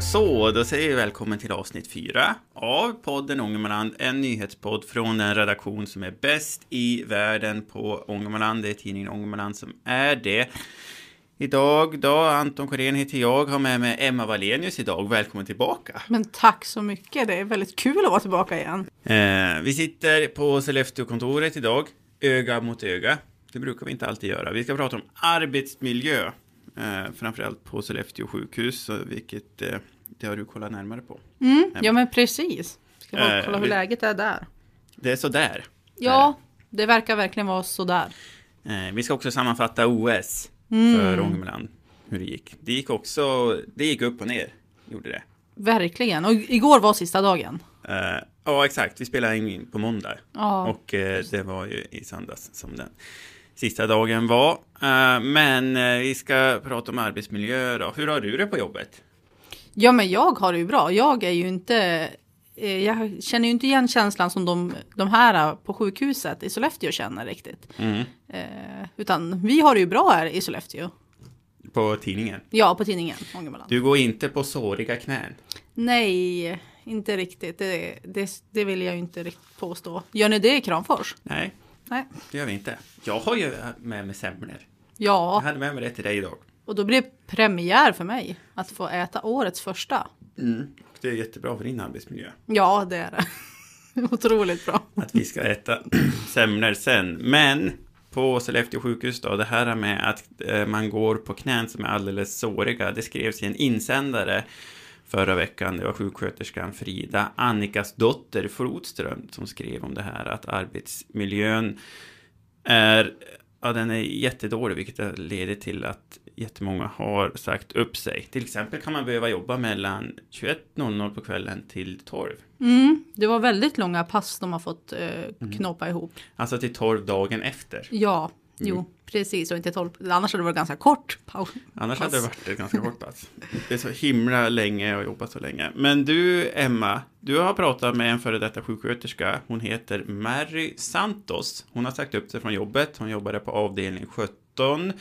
Så, då säger vi välkommen till avsnitt fyra av podden Ångermanland, en nyhetspodd från den redaktion som är bäst i världen på Ångermanland. Det är tidningen Ångermanland som är det. Idag då, Anton Korén heter jag, har med mig Emma Wallenius idag. Välkommen tillbaka! Men tack så mycket, det är väldigt kul att vara tillbaka igen. Eh, vi sitter på Sollefteå-kontoret idag, öga mot öga. Det brukar vi inte alltid göra. Vi ska prata om arbetsmiljö, eh, framförallt på Sollefteå sjukhus, vilket eh, det har du kollat närmare på. Mm, ja men precis. Ska bara Eh, kolla hur vi- läget är där. Det är sådär. Ja, det verkar verkligen vara sådär. Eh, vi ska också sammanfatta OS Mm. för Ångermanland, hur det gick. Det gick också, det gick upp och ner, gjorde det. Verkligen. Och igår var sista dagen. Eh, ja, exakt. Vi spelade in på måndag. Ja. Och eh, det var ju i söndags som den sista dagen var. Eh, men eh, vi ska prata om arbetsmiljö då. Hur har du det på jobbet? Ja men jag har det ju bra. Jag är ju inte... eh, Jag känner ju inte igen känslan som de, de här på sjukhuset i Sollefteå känner riktigt. Mm. Utan vi har det ju bra här i Sollefteå. På tidningen. Ja, på tidningen Ångermanland. Du går inte på såriga knän. Nej, inte riktigt. Det, det, det vill jag ju inte riktigt påstå. Gör ni det i Kramfors? Nej, Nej. det gör vi inte. Jag har ju med mig semlor. Jag Ja, hade med mig det till dig idag. och då blir det premiär för mig att få äta årets första. Mm. Det är jättebra för din arbetsmiljö. Ja, det är det. Otroligt bra. att vi ska äta semlor sen. Men på Sollefteå sjukhus då, det här med att eh, man går på knän som är alldeles såriga, det skrevs i en insändare förra veckan. Det var sjuksköterskan Frida Annikas dotter Flodström som skrev om det här, att arbetsmiljön är, ja, den är jättedålig, vilket leder till att jättemånga har sagt upp sig. Till exempel kan man behöva jobba mellan 21.00 på kvällen till 12. Mm, det var väldigt långa pass de har fått eh, knåpa ihop. Alltså till 12 dagen efter. Ja, jo, precis. Och inte tolv. Annars hade det varit ganska kort paus. Annars hade det varit ett ganska kort pass. Det är så himla länge och jobbat så länge. Men du, Emma, du har pratat med en före detta sjuksköterska. Hon heter Mary Santos. Hon har sagt upp sig från jobbet. Hon jobbade på avdelning 17.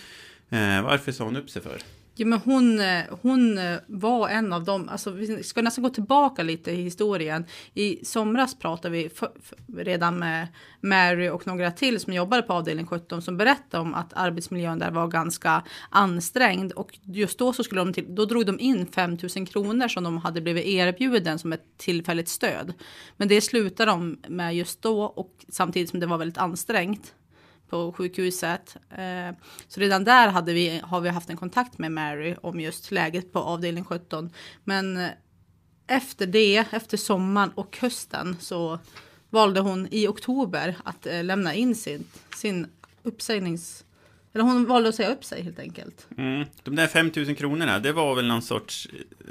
Eh, varför sa hon upp sig för? Ja, men hon, eh, hon eh, var en av dem. Alltså, vi ska nästan gå tillbaka lite i historien. I somras pratade vi för, för, redan med Mary och några till som jobbade på avdelning 17 som berättade om att arbetsmiljön där var ganska ansträngd och just då så skulle de till, då drog de in 5000 kronor som de hade blivit erbjuden som ett tillfälligt stöd. Men det slutade de med just då och samtidigt som det var väldigt ansträngt på sjukhuset. Eh, så redan där hade vi, har vi haft en kontakt med Mary om just läget på avdelning 17. Men eh, efter det, efter sommaren och hösten så valde hon i oktober att eh, lämna in sin, sin uppsägnings... Eller hon valde att säga upp sig helt enkelt. Mm. De där 5 000 kronorna, det var väl någon sorts...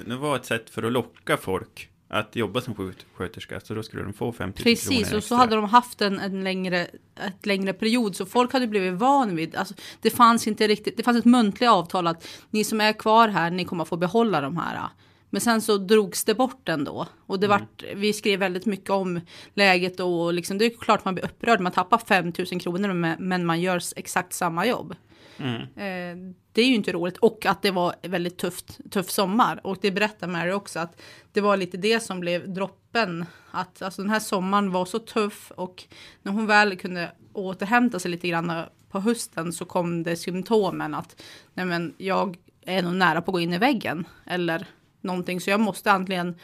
Det var ett sätt för att locka folk att jobba som sjuksköterska. Så då skulle de få 5 000 kronor Precis, och så hade de haft en, en längre, ett längre period så folk hade blivit van vid, alltså, det fanns inte riktigt, det fanns ett muntligt avtal att ni som är kvar här, ni kommer att få behålla de här. Men sen så drogs det bort ändå och det vart, vi skrev väldigt mycket om läget och liksom, det är klart man blir upprörd, man tappar 5 000 kronor men man gör exakt samma jobb. Mm. Det är ju inte roligt. Och att det var väldigt tufft, tuff sommar. Och det berättar Mary också att det var lite det som blev droppen. Att alltså den här sommaren var så tuff. Och när hon väl kunde återhämta sig lite grann på hösten så kom det symptomen att nej men jag är nog nära på att gå in i väggen. Eller någonting. Så jag måste antingen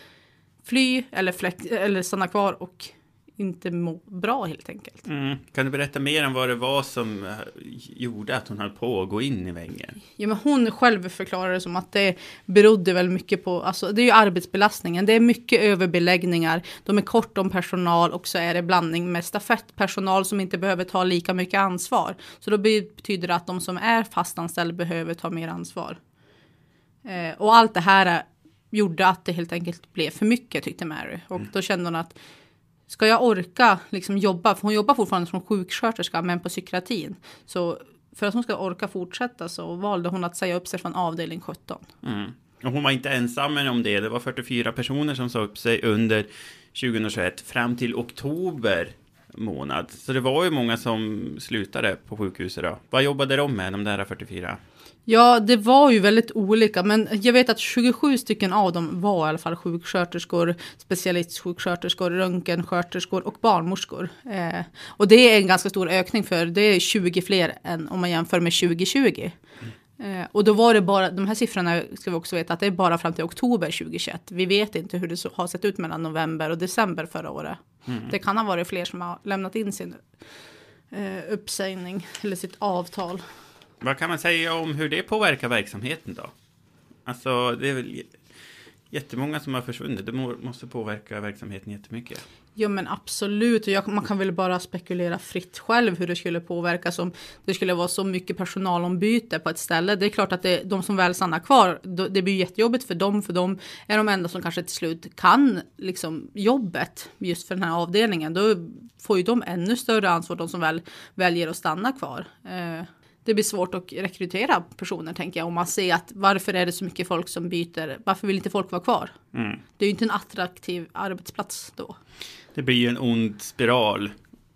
fly eller, fläkt, eller stanna kvar och inte må bra helt enkelt. Mm. Kan du berätta mer om vad det var som eh, gjorde att hon höll på att gå in i väggen? Ja, men hon själv förklarar det som att det berodde väl mycket på, alltså det är ju arbetsbelastningen, det är mycket överbeläggningar, de är kort om personal och så är det blandning med stafettpersonal som inte behöver ta lika mycket ansvar. Så då betyder det att de som är fastanställda behöver ta mer ansvar. Eh, och allt det här eh, gjorde att det helt enkelt blev för mycket tyckte Mary. Och då kände hon att ska jag orka liksom jobba, för hon jobbar fortfarande som sjuksköterska men på psykiatrin. Så för att hon ska orka fortsätta så valde hon att säga upp sig från avdelning 17. Mm. Och hon var inte ensam om det. Det var 44 personer som sa upp sig under 2021 fram till oktober månad. Så det var ju många som slutade på sjukhuset då. Vad jobbade de med, de där 44? Ja, det var ju väldigt olika, men jag vet att 27 stycken av dem var i alla fall sjuksköterskor, specialistsjuksköterskor, röntgensköterskor och barnmorskor. Eh, och det är en ganska stor ökning för det är 20 fler än om man jämför med 2020. Eh, och då var det bara, de här siffrorna ska vi också veta att det är bara fram till oktober 2021. Vi vet inte hur det har sett ut mellan november och december förra året. Mm. Det kan ha varit fler som har lämnat in sin eh, uppsägning eller sitt avtal. Vad kan man säga om hur det påverkar verksamheten då? Alltså, det är väl jättemånga som har försvunnit. Det måste påverka verksamheten jättemycket. Ja men absolut, jag, man kan väl bara spekulera fritt själv hur det skulle påverkas om det skulle vara så mycket personalombyte på ett ställe. Det är klart att det, de som väl stannar kvar, det blir jättejobbigt för dem, för de är de enda som kanske till slut kan liksom, jobbet just för den här avdelningen. Då får ju de ännu större ansvar, de som väl väljer att stanna kvar. Eh, det blir svårt att rekrytera personer tänker jag om man ser att varför är det så mycket folk som byter? Varför vill inte folk vara kvar? Mm. Det är ju inte en attraktiv arbetsplats då. Det blir ju en ond spiral,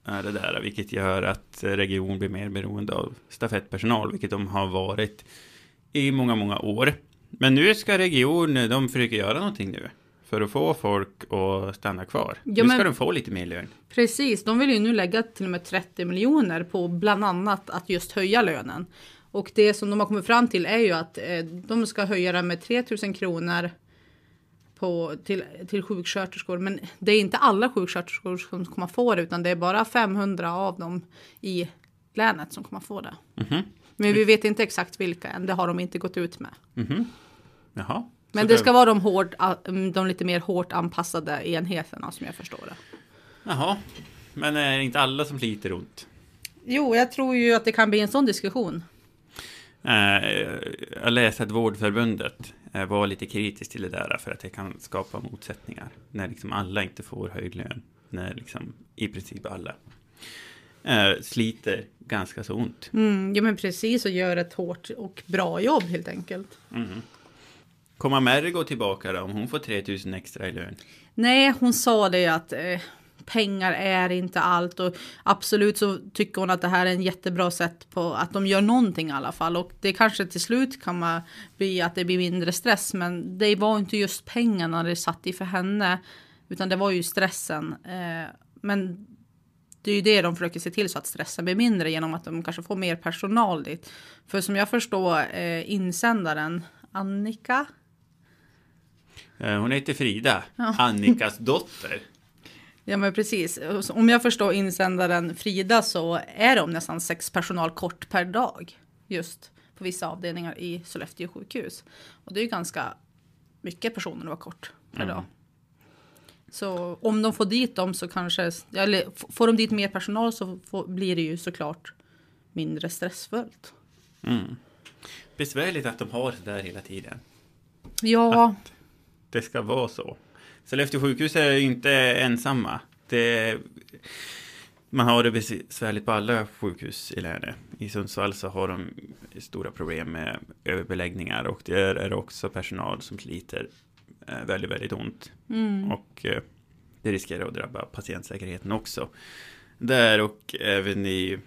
är det där, vilket gör att region blir mer beroende av stafettpersonal, vilket de har varit i många, många år. Men nu ska region, de försöker göra någonting nu för att få folk att stanna kvar. Ja, nu ska men- de få lite mer lön. Precis, de vill ju nu lägga till och med 30 miljoner på bland annat att just höja lönen. Och det som de har kommit fram till är ju att eh, de ska höja den med 3000 kronor på, till, till sjuksköterskor. Men det är inte alla sjuksköterskor som kommer få det utan det är bara 500 av dem i länet som kommer få det. Mhm. Men vi vet inte exakt vilka än, det har de inte gått ut med. Mhm. Jaha. Men det ska vara de, hård, de lite mer hårt anpassade enheterna som jag förstår det. Jaha. Men är det inte alla som sliter ont? Jo, jag tror ju att det kan bli en sån diskussion. Eh, jag läste att Vårdförbundet eh, var lite kritiskt till det där för att det kan skapa motsättningar när liksom alla inte får höjd lön. När liksom i princip alla eh, sliter ganska så ont. Mm, ja men precis och gör ett hårt och bra jobb helt enkelt. Mm. Kommer Mergo tillbaka då om hon får 3000 extra i lön? Nej, hon sa det att eh, pengar är inte allt och absolut så tycker hon att det här är en jättebra sätt på att de gör någonting i alla fall och det kanske till slut kan man bli att det blir mindre stress men det var inte just pengarna det satt i för henne utan det var ju stressen. Eh, men det är ju det de försöker se till så att stressen blir mindre genom att de kanske får mer personal dit. För som jag förstår eh, insändaren Annika hon heter Frida, Ja. Annikas dotter. Ja men precis. Om jag förstår insändaren Frida så är de nästan sex personal kort per dag. Just på vissa avdelningar i Sollefteå sjukhus. Och det är ju ganska mycket personer att vara kort per Mm. dag. Så om de får dit dem så kanske, eller får de dit mer personal så får, blir det ju såklart mindre stressfullt. Mm. Besvärligt att de har det där hela tiden. Ja, Det ska vara så. Sollefteå sjukhus är inte ensamma. Det, man har det besvärligt på alla sjukhus i länet. I Sundsvall så har de stora problem med överbeläggningar och det är också personal som sliter eh, väldigt, väldigt ont. mm. Och eh, det riskerar att drabba patientsäkerheten också. Där och även i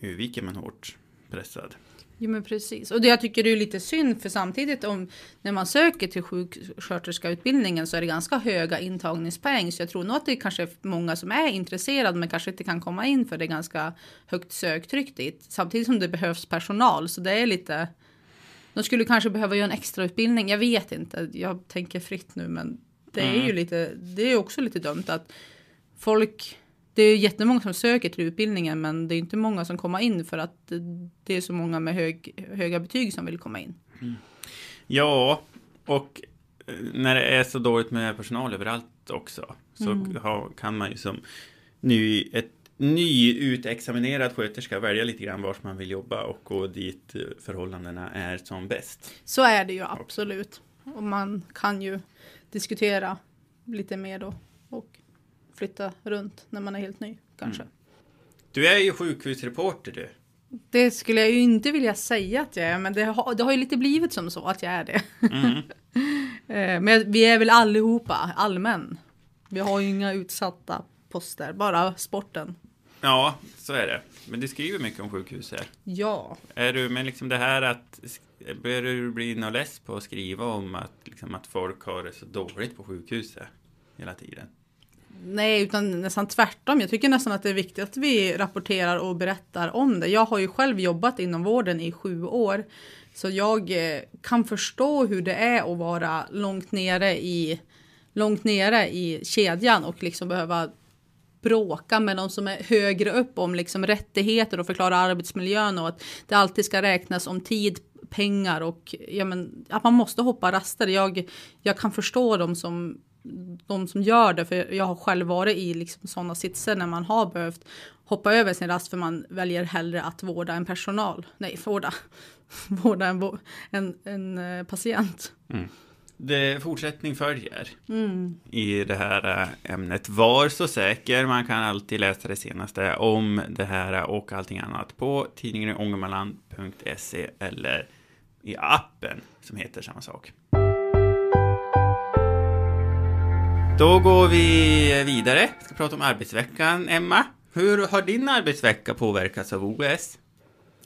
Uvik är man hårt pressad. Jo men precis. Och det jag tycker det är lite synd för samtidigt om när man söker till sjuksköterskeutbildningen så är det ganska höga intagningspoäng. Så jag tror nog att det kanske är många som är intresserade men kanske inte kan komma in för det är ganska högt söktryck dit. Samtidigt som det behövs personal så det är lite. De skulle kanske behöva göra en extra utbildning. Jag vet inte. Jag tänker fritt nu men det är ju Mm. lite. Det är också lite dumt att folk det är jättemånga som söker till utbildningen men det är inte många som kommer in för att det- är så många med hög, höga betyg som vill komma in. Ja, och eh, när det är så dåligt med personal överallt också så Mm. kan man ju som ny, ett nyutexaminerad sköterska välja lite grann var man vill jobba och gå dit förhållandena är som bäst. Så är det ju absolut. Och man kan ju diskutera lite mer då och flytta runt när man är helt ny kanske. Du är ju sjukhusreporter du. Det skulle jag ju inte vilja säga att jag är men det har, det har ju lite blivit som så att jag är det. Mm. Eh, Men vi är väl allihopa allmän. Vi har ju inga utsatta poster, bara sporten. Ja, så är det. Men du skriver mycket om sjukhuset. Ja, Är du, men liksom det här att, börjar du bli något less på att skriva om att, liksom, att folk har det så dåligt på sjukhuset hela tiden? Nej, utan nästan tvärtom. Jag tycker nästan att det är viktigt att vi rapporterar och berättar om det. Jag har ju själv jobbat inom vården i sju år, så jag eh, kan förstå hur det är att vara långt nere i, långt nere i kedjan och liksom behöva bråka med någon som är högre upp om liksom rättigheter och förklara arbetsmiljön och att det alltid ska räknas om tid, pengar och ja, men, att man måste hoppa raster. Jag, jag kan förstå dem som, de som gör det, för jag har själv varit i liksom sådana sitser när man har behövt hoppa över sin rast för man väljer hellre att vårda en personal. Nej, vårda, vårda en, en, en eh, patient. Det fortsättning följer i det här äh, ämnet. Var så säker, man kan alltid läsa det senaste om det här och allting annat på tidningen ångermanland.se eller i appen som heter samma sak. Då går vi vidare. Vi ska prata om arbetsveckan. Emma, hur har din arbetsvecka påverkats av OS?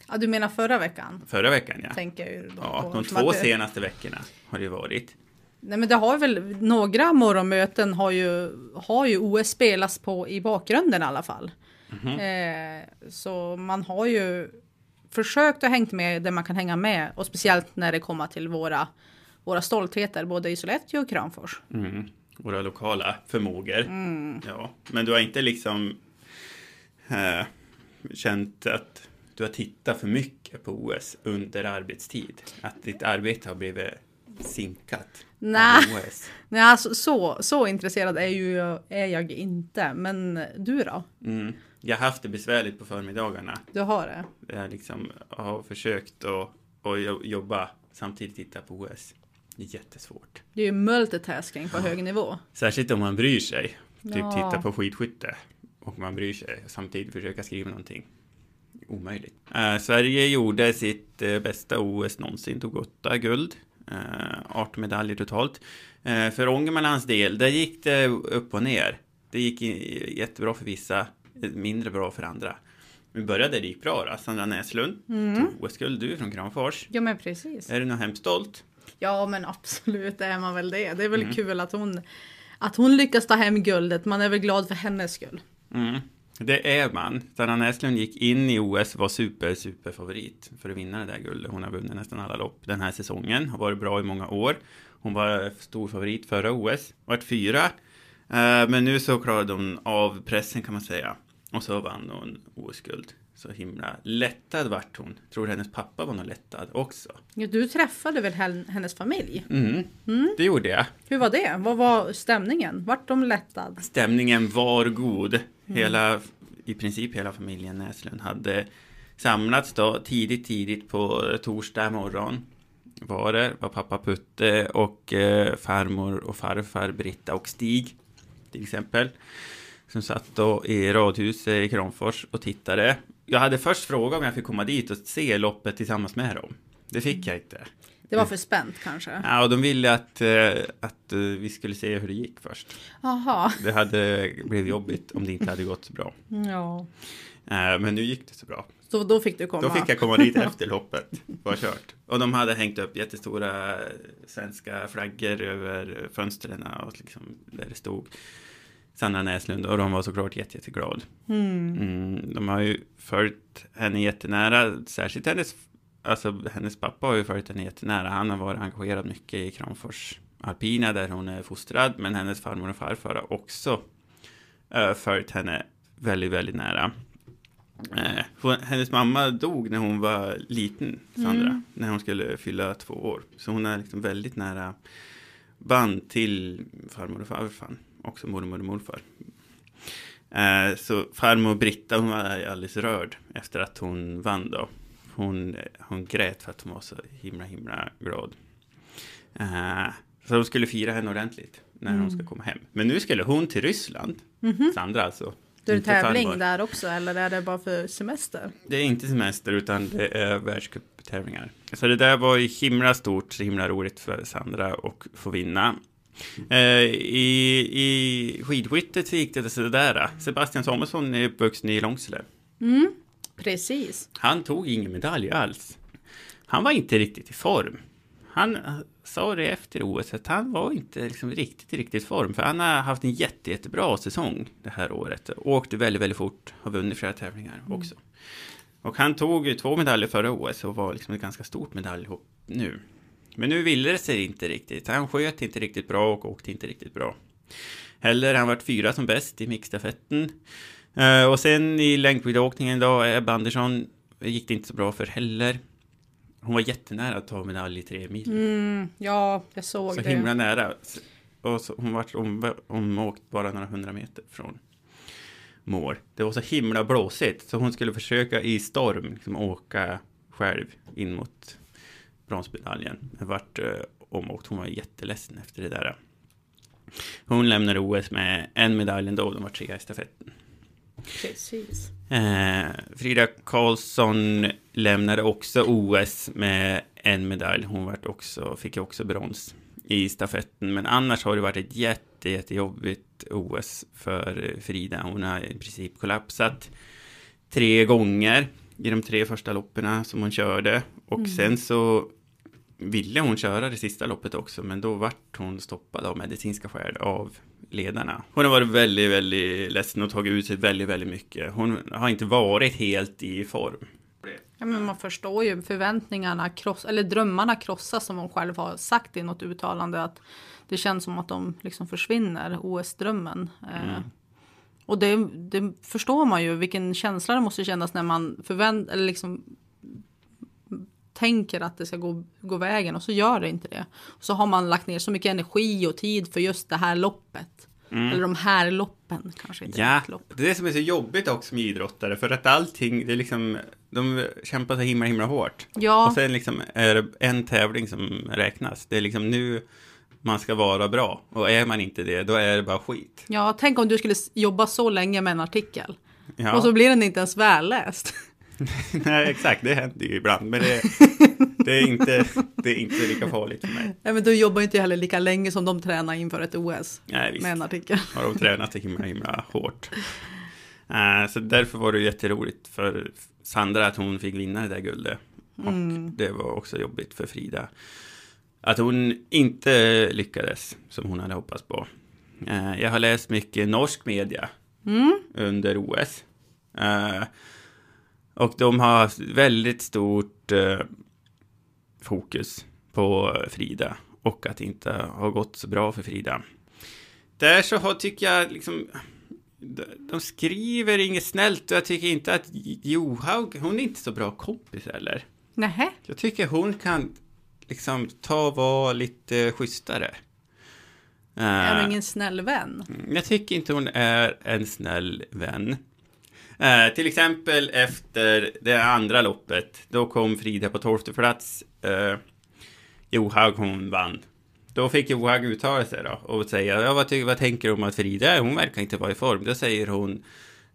Ja, du menar förra veckan? Förra veckan, ja. Tänker jag ju Ja, de två att senaste veckorna har det varit. Nej men det har väl, några morgonmöten har ju, har ju OS spelats på i bakgrunden i alla fall. Eh, så man har ju försökt att hängt med där man kan hänga med och speciellt när det kommer till våra, våra stoltheter både i Sollefteå och Kramfors. Mm. Våra lokala förmågor. Ja, men du har inte liksom eh, känt att du har tittat för mycket på OS under arbetstid? Att ditt arbete har blivit sinkat Nej. OS? Nej, alltså, så, så intresserad är, ju, är jag inte. Men du då? Mm. Jag har haft det besvärligt på förmiddagarna. Du har det? Jag liksom har försökt att, jo- jobba samtidigt titta på OS. Det är jättesvårt. Det är ju multitasking på hög nivå. Särskilt om man bryr sig. Typ Ja. titta på skidskytte. Och man bryr sig och samtidigt försöka skriva någonting. Omöjligt. Eh, Sverige gjorde sitt eh, bästa OS någonsin. Tog åtta guld. Eh, 18 medaljer totalt. Eh, för Ångermanlands del, där gick det upp och ner. Det gick jättebra för vissa, eh, mindre bra för andra. Vi började, det gick bra då. Sandra Näslund tog OS-guld. Du är från Kramfors. Ja men precis. Är du nog hemskt stolt? Ja men absolut är man väl det. Det är väl kul att hon, att hon lyckas ta hem guldet. Man är väl glad för hennes skull. Mm. Det är man. Sanna Näslund gick in i OS var super, super favorit för att vinna det där guldet. Hon har vunnit nästan alla lopp den här säsongen. Har varit bra i många år. Hon var stor favorit förra OS. Vart fyra. Eh, Men nu så klarade hon av pressen kan man säga. Och så vann hon OS-guld. Så himla lättad vart hon. Tror hennes pappa var nog lättad också. Ja, du träffade väl hen- hennes familj? Mm. Det gjorde jag. Hur var det? Vad var stämningen? Vart de lättad? Stämningen var god. Hela, I princip hela familjen Näslund hade samlats då tidigt, tidigt på torsdag morgon. Var det var pappa Putte och eh, farmor och farfar Britta och Stig till exempel. Som satt då i radhuset i Kramfors och tittade. Jag hade först frågat om jag fick komma dit och se loppet tillsammans med dem. Det fick jag inte. Det var för spänt kanske? Ja, och de ville att, eh, att eh, vi skulle se hur det gick först. Jaha. Det hade blivit jobbigt om det inte hade gått så bra. Ja. Eh, Men nu gick det så bra. Så då fick du komma? Då fick jag komma dit efter loppet. Var kört. Och de hade hängt upp jättestora svenska flaggor över fönstren och liksom där det stod Sanna Näslund och de var såklart jätte, jätteglad. Mm, de har ju följt henne jättenära, särskilt hennes, alltså hennes pappa har ju följt henne jättenära. Han har varit engagerad mycket i Kramfors alpina där hon är fostrad, men hennes farmor och farfar har också uh, följt henne väldigt, väldigt nära. Hon- hennes mamma dog när hon var liten, Sandra, när hon skulle fylla två år. Så hon är liksom väldigt nära band till farmor och farfar, också mormor och morfar. Eh, så farmor Britta, hon var alldeles rörd efter att hon vann då. Hon, hon grät för att hon var så himla, himla glad. Eh, så de skulle fira henne ordentligt när hon ska komma hem. Men nu skulle hon till Ryssland, Sandra alltså. Då är det tävling farmor. där också eller är det bara för semester? Det är inte semester utan det är världscuptävlingar. Så det där var ju himla stort, så himla roligt för Sandra att få vinna. Eh, I, I skidskyttet så gick det sådär. Sebastian Samuelsson är uppvuxen i Långsele. Precis. Han tog ingen medalj alls. Han var inte riktigt i form. Han eh, sa det efter OS att han var inte liksom riktigt i riktigt form. För han har haft en jätte, jättebra säsong det här året. Åkte väldigt, väldigt fort. Har vunnit flera tävlingar också. Och han tog två medaljer förra OS och var liksom ett ganska stort medaljhopp nu. Men nu ville det sig inte riktigt. Han sköt inte riktigt bra och åkte inte riktigt bra. Heller, han varit fyra som bäst i mixstafetten. Eh, och sen i längdskidåkningen då, Ebba Andersson gick det inte så bra för heller. Hon var jättenära att ta medalj i tre mil. Mm, ja, jag såg så det. himla nära. Och så, hon var om, omåkt bara några hundra meter från mål. Det var så himla blåsigt så hon skulle försöka i storm liksom, åka själv in mot bronsmedaljen. Det vart eh, omåkt. Hon var jätteledsen efter det där. Hon lämnade OS med en medalj ändå. De var trea i stafetten. Precis. Eh, Frida Karlsson lämnade också OS med en medalj. Hon vart också, fick också brons i stafetten. Men annars har det varit ett jätte, jättejobbigt OS för Frida. Hon har i princip kollapsat tre gånger i de tre första loppen som hon körde. Och sen så ville hon köra det sista loppet också, men då vart hon stoppad av medicinska skäl av ledarna. Hon har varit väldigt, väldigt ledsen och tagit ut sig väldigt, väldigt mycket. Hon har inte varit helt i form. Ja, men man förstår ju förväntningarna, kross, eller drömmarna krossas som hon själv har sagt i något uttalande. Att det känns som att de liksom försvinner, OS-drömmen. Eh, och det, det förstår man ju, vilken känsla det måste kännas när man förvänt, eller liksom tänker att det ska gå, gå vägen och så gör det inte det. Och så har man lagt ner så mycket energi och tid för just det här loppet. Eller de här loppen kanske inte Ja, det är det som är så jobbigt också med idrottare, för att allting, det är liksom, de kämpar så himla, himla hårt. Ja. Och sen liksom är det en tävling som räknas. Det är liksom nu man ska vara bra, och är man inte det, då är det bara skit. Ja, tänk om du skulle jobba så länge med en artikel. Ja. Och så blir den inte ens välläst. Nej, exakt, det händer ju ibland, men det, det, är inte, det är inte lika farligt för mig. Nej, men du jobbar ju inte heller lika länge som de tränar inför ett OS. Nej, visst. Med en artikel. har de tränat himla, himla hårt. Eh, så därför var det jätteroligt för Sandra att hon fick vinna det där guldet. Och det var också jobbigt för Frida. Att hon inte lyckades som hon hade hoppats på. Eh, jag har läst mycket norsk media under OS. Eh, och de har haft väldigt stort eh, fokus på Frida och att det inte har gått så bra för Frida. Där så har, tycker jag liksom de- de skriver inget snällt och jag tycker inte att Johaug, hon är inte så bra kompis heller. Nähä? Jag tycker hon kan liksom ta och vara lite schysstare. Är Eh, du ingen snäll vän? jag tycker inte hon är en snäll vän. Eh, till exempel efter det andra loppet, då kom Frida på tolfte plats. Eh, Johaug hon vann. Då fick Johaug uttala sig då och säga, ja, vad, ty- vad tänker du om att Frida? Hon verkar inte vara i form. Då säger hon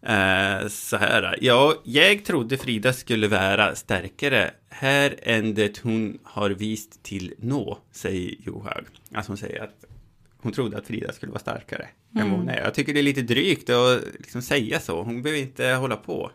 eh, så här, ja, jag trodde Frida skulle vara starkare här än det hon har visat till nå, säger Johaug. Alltså hon säger att hon trodde att Frida skulle vara starkare än vad hon är. Jag tycker det är lite drygt att liksom säga så. Hon behöver inte hålla på.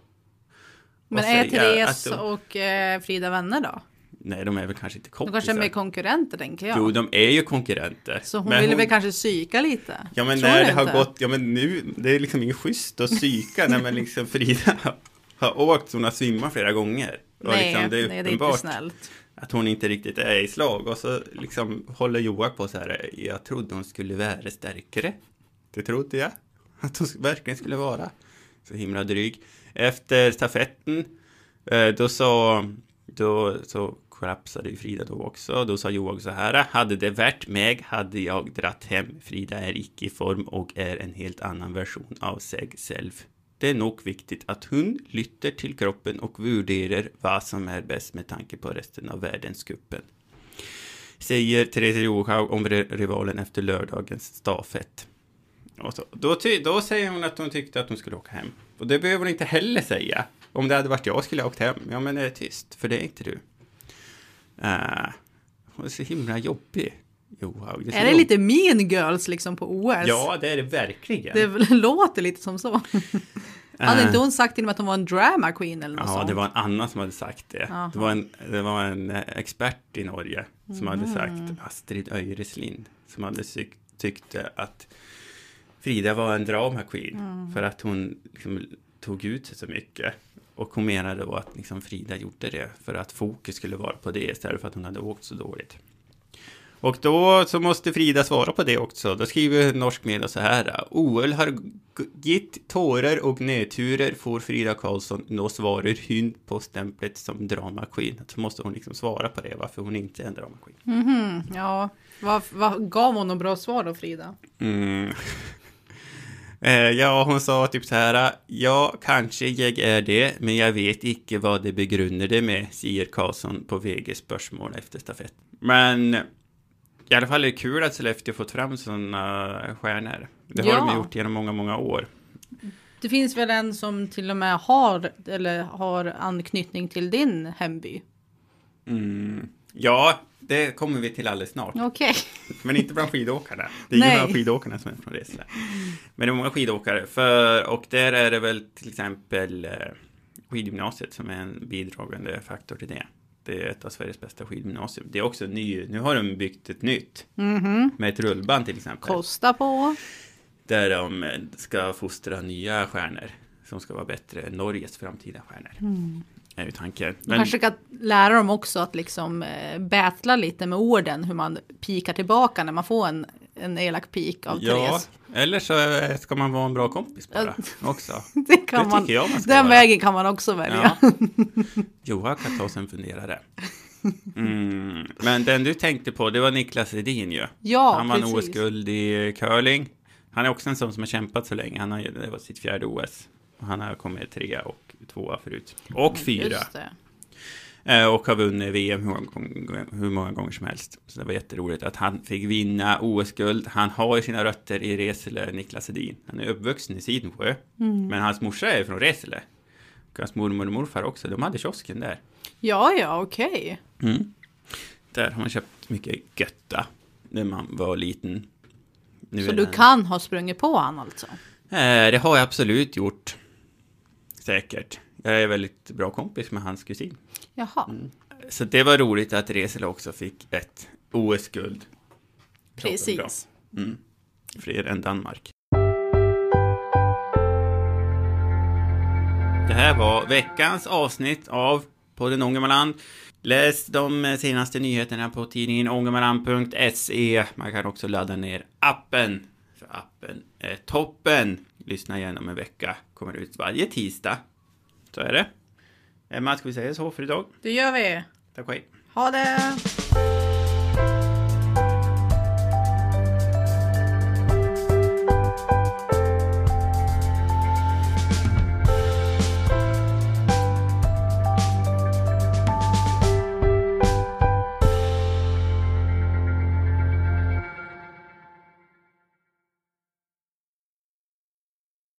Men är Therese att och eh, Frida vänner då? Nej, de är väl kanske inte De kompisar. kanske är mer konkurrenter tänker jag. Jo, de är ju konkurrenter. Så hon Men ville väl kanske psyka lite? Ja, men Tror när det har inte? gått... Ja, men nu... Det är liksom inget schysst att psyka när man liksom Frida har- har åkt så hon har svimmat flera gånger. Och Nej, liksom, det är, det är inte snällt. att hon inte riktigt är i slag. Och så liksom håller Joak på så här. Jag trodde hon skulle vara starkare. Det trodde jag. Att hon verkligen skulle vara. Så himla dryg. Efter stafetten, eh, då sa... Då så kollapsade ju Frida då också. Då sa Johan så här. Hade det varit mig hade jag dratt hem. Frida är icke i form och är en helt annan version av sig själv. Det är nog viktigt att hon lytter till kroppen och värderar vad som är bäst med tanke på resten av världscupen. Säger Therese Johaug om rivalen efter lördagens stafett. Och så, då, ty, då säger hon att hon tyckte att hon skulle åka hem. Och det behöver hon inte heller säga. Om det hade varit jag skulle jag åkt hem. Ja, men det är tyst, för det är inte du. Uh, hon är så himla jobbig. Johaug. Är ser det lite mean girls liksom på OS? Ja, det är det verkligen. Det låter lite som så. Hade Eh, inte hon sagt till och att hon var en drama queen eller något Ja, sånt? det var en annan som hade sagt det. Det var en, det var en eh, expert i Norge som hade Mm. sagt, Astrid Öjreslind, som hade tyck, tyckte att Frida var en drama queen Mm. för att hon liksom tog ut sig så mycket. Och hon menade då att liksom Frida gjorde det för att fokus skulle vara på det istället för att hon hade åkt så dåligt. Och då så måste Frida svara på det också. Då skriver norsk media så här. OL har gitt tårar och nedturer får Frida Karlsson. Nå svarar hon på stämplet som drama queen. Så måste hon liksom svara på det, varför hon inte är en drama queen. Mhm, ja. Vad, vad gav hon något bra svar då Frida? Mm. Eh, ja, hon sa typ så här. Ja, kanske jag är det, men jag vet inte vad det begrundar det med, säger Karlsson på VGs spörsmål efter stafett. Men i alla fall är det kul att Sollefteå fått fram sådana stjärnor. Det har Ja. de gjort genom många, många år. Det finns väl en som till och med har, eller har anknytning till din hemby? Mm. Ja, det kommer vi till alldeles snart. Okej. Men inte bland skidåkarna. Det är ingen Nej. av skidåkarna som är från Resle. Men det är många skidåkare. För, och där är det väl till exempel eh, skidgymnasiet som är en bidragande faktor till det. Det är ett av Sveriges bästa skidgymnasium. Det är också ny, nu har de byggt ett nytt. Mhm. Med ett rullband till exempel. Kosta på. Där de eh, ska fostra nya stjärnor. Som ska vara bättre än Norges framtida stjärnor. Är ju tanken. Man kanske kan lära dem också att liksom eh, battla lite med orden. Hur man pikar tillbaka när man får en, en elak pik av Ja, Therese. eller så eh, ska man vara en bra kompis bara. Också. Det kan Det man, jag man den vara. vägen kan man också välja. Ja. Johan kan ta sig en funderare. Mm. Men den du tänkte på, det var Niklas Edin ju. Ja, han vann. OS-guld i curling. Han är också en sån som har kämpat så länge. Han har, det var sitt fjärde OS. Han har kommit trea och tvåa förut. Och fyra. Eh, Och har vunnit VM hur många, gånger, hur många gånger som helst. Så det var jätteroligt att han fick vinna OS-guld. Han har ju sina rötter i Resele, Niklas Edin. Han är uppvuxen i Sidensjö. Mm. Men hans morsa är från Resele. Och hans mormor och morfar också. De hade kiosken där. Ja, ja, okej. Mm. Där har man köpt mycket götta när man var liten. Nu Så du den- kan ha sprungit på han alltså? Eh, det har jag absolut gjort. Säkert. Jag är väldigt bra kompis med hans kusin. Jaha, Mm. Så det var roligt att Resele också fick ett OS-guld. precis. Mm. Fler än Danmark. Det här var veckans avsnitt av podden Ångermanland. Läs de senaste nyheterna på tidningen ångermanland.se. Man kan också ladda ner appen. För appen är toppen. Lyssna igen om en vecka. Kommer ut varje tisdag. Så är det. Emma, ska vi säga så för idag? Det gör vi. Tack och hej. Ha det!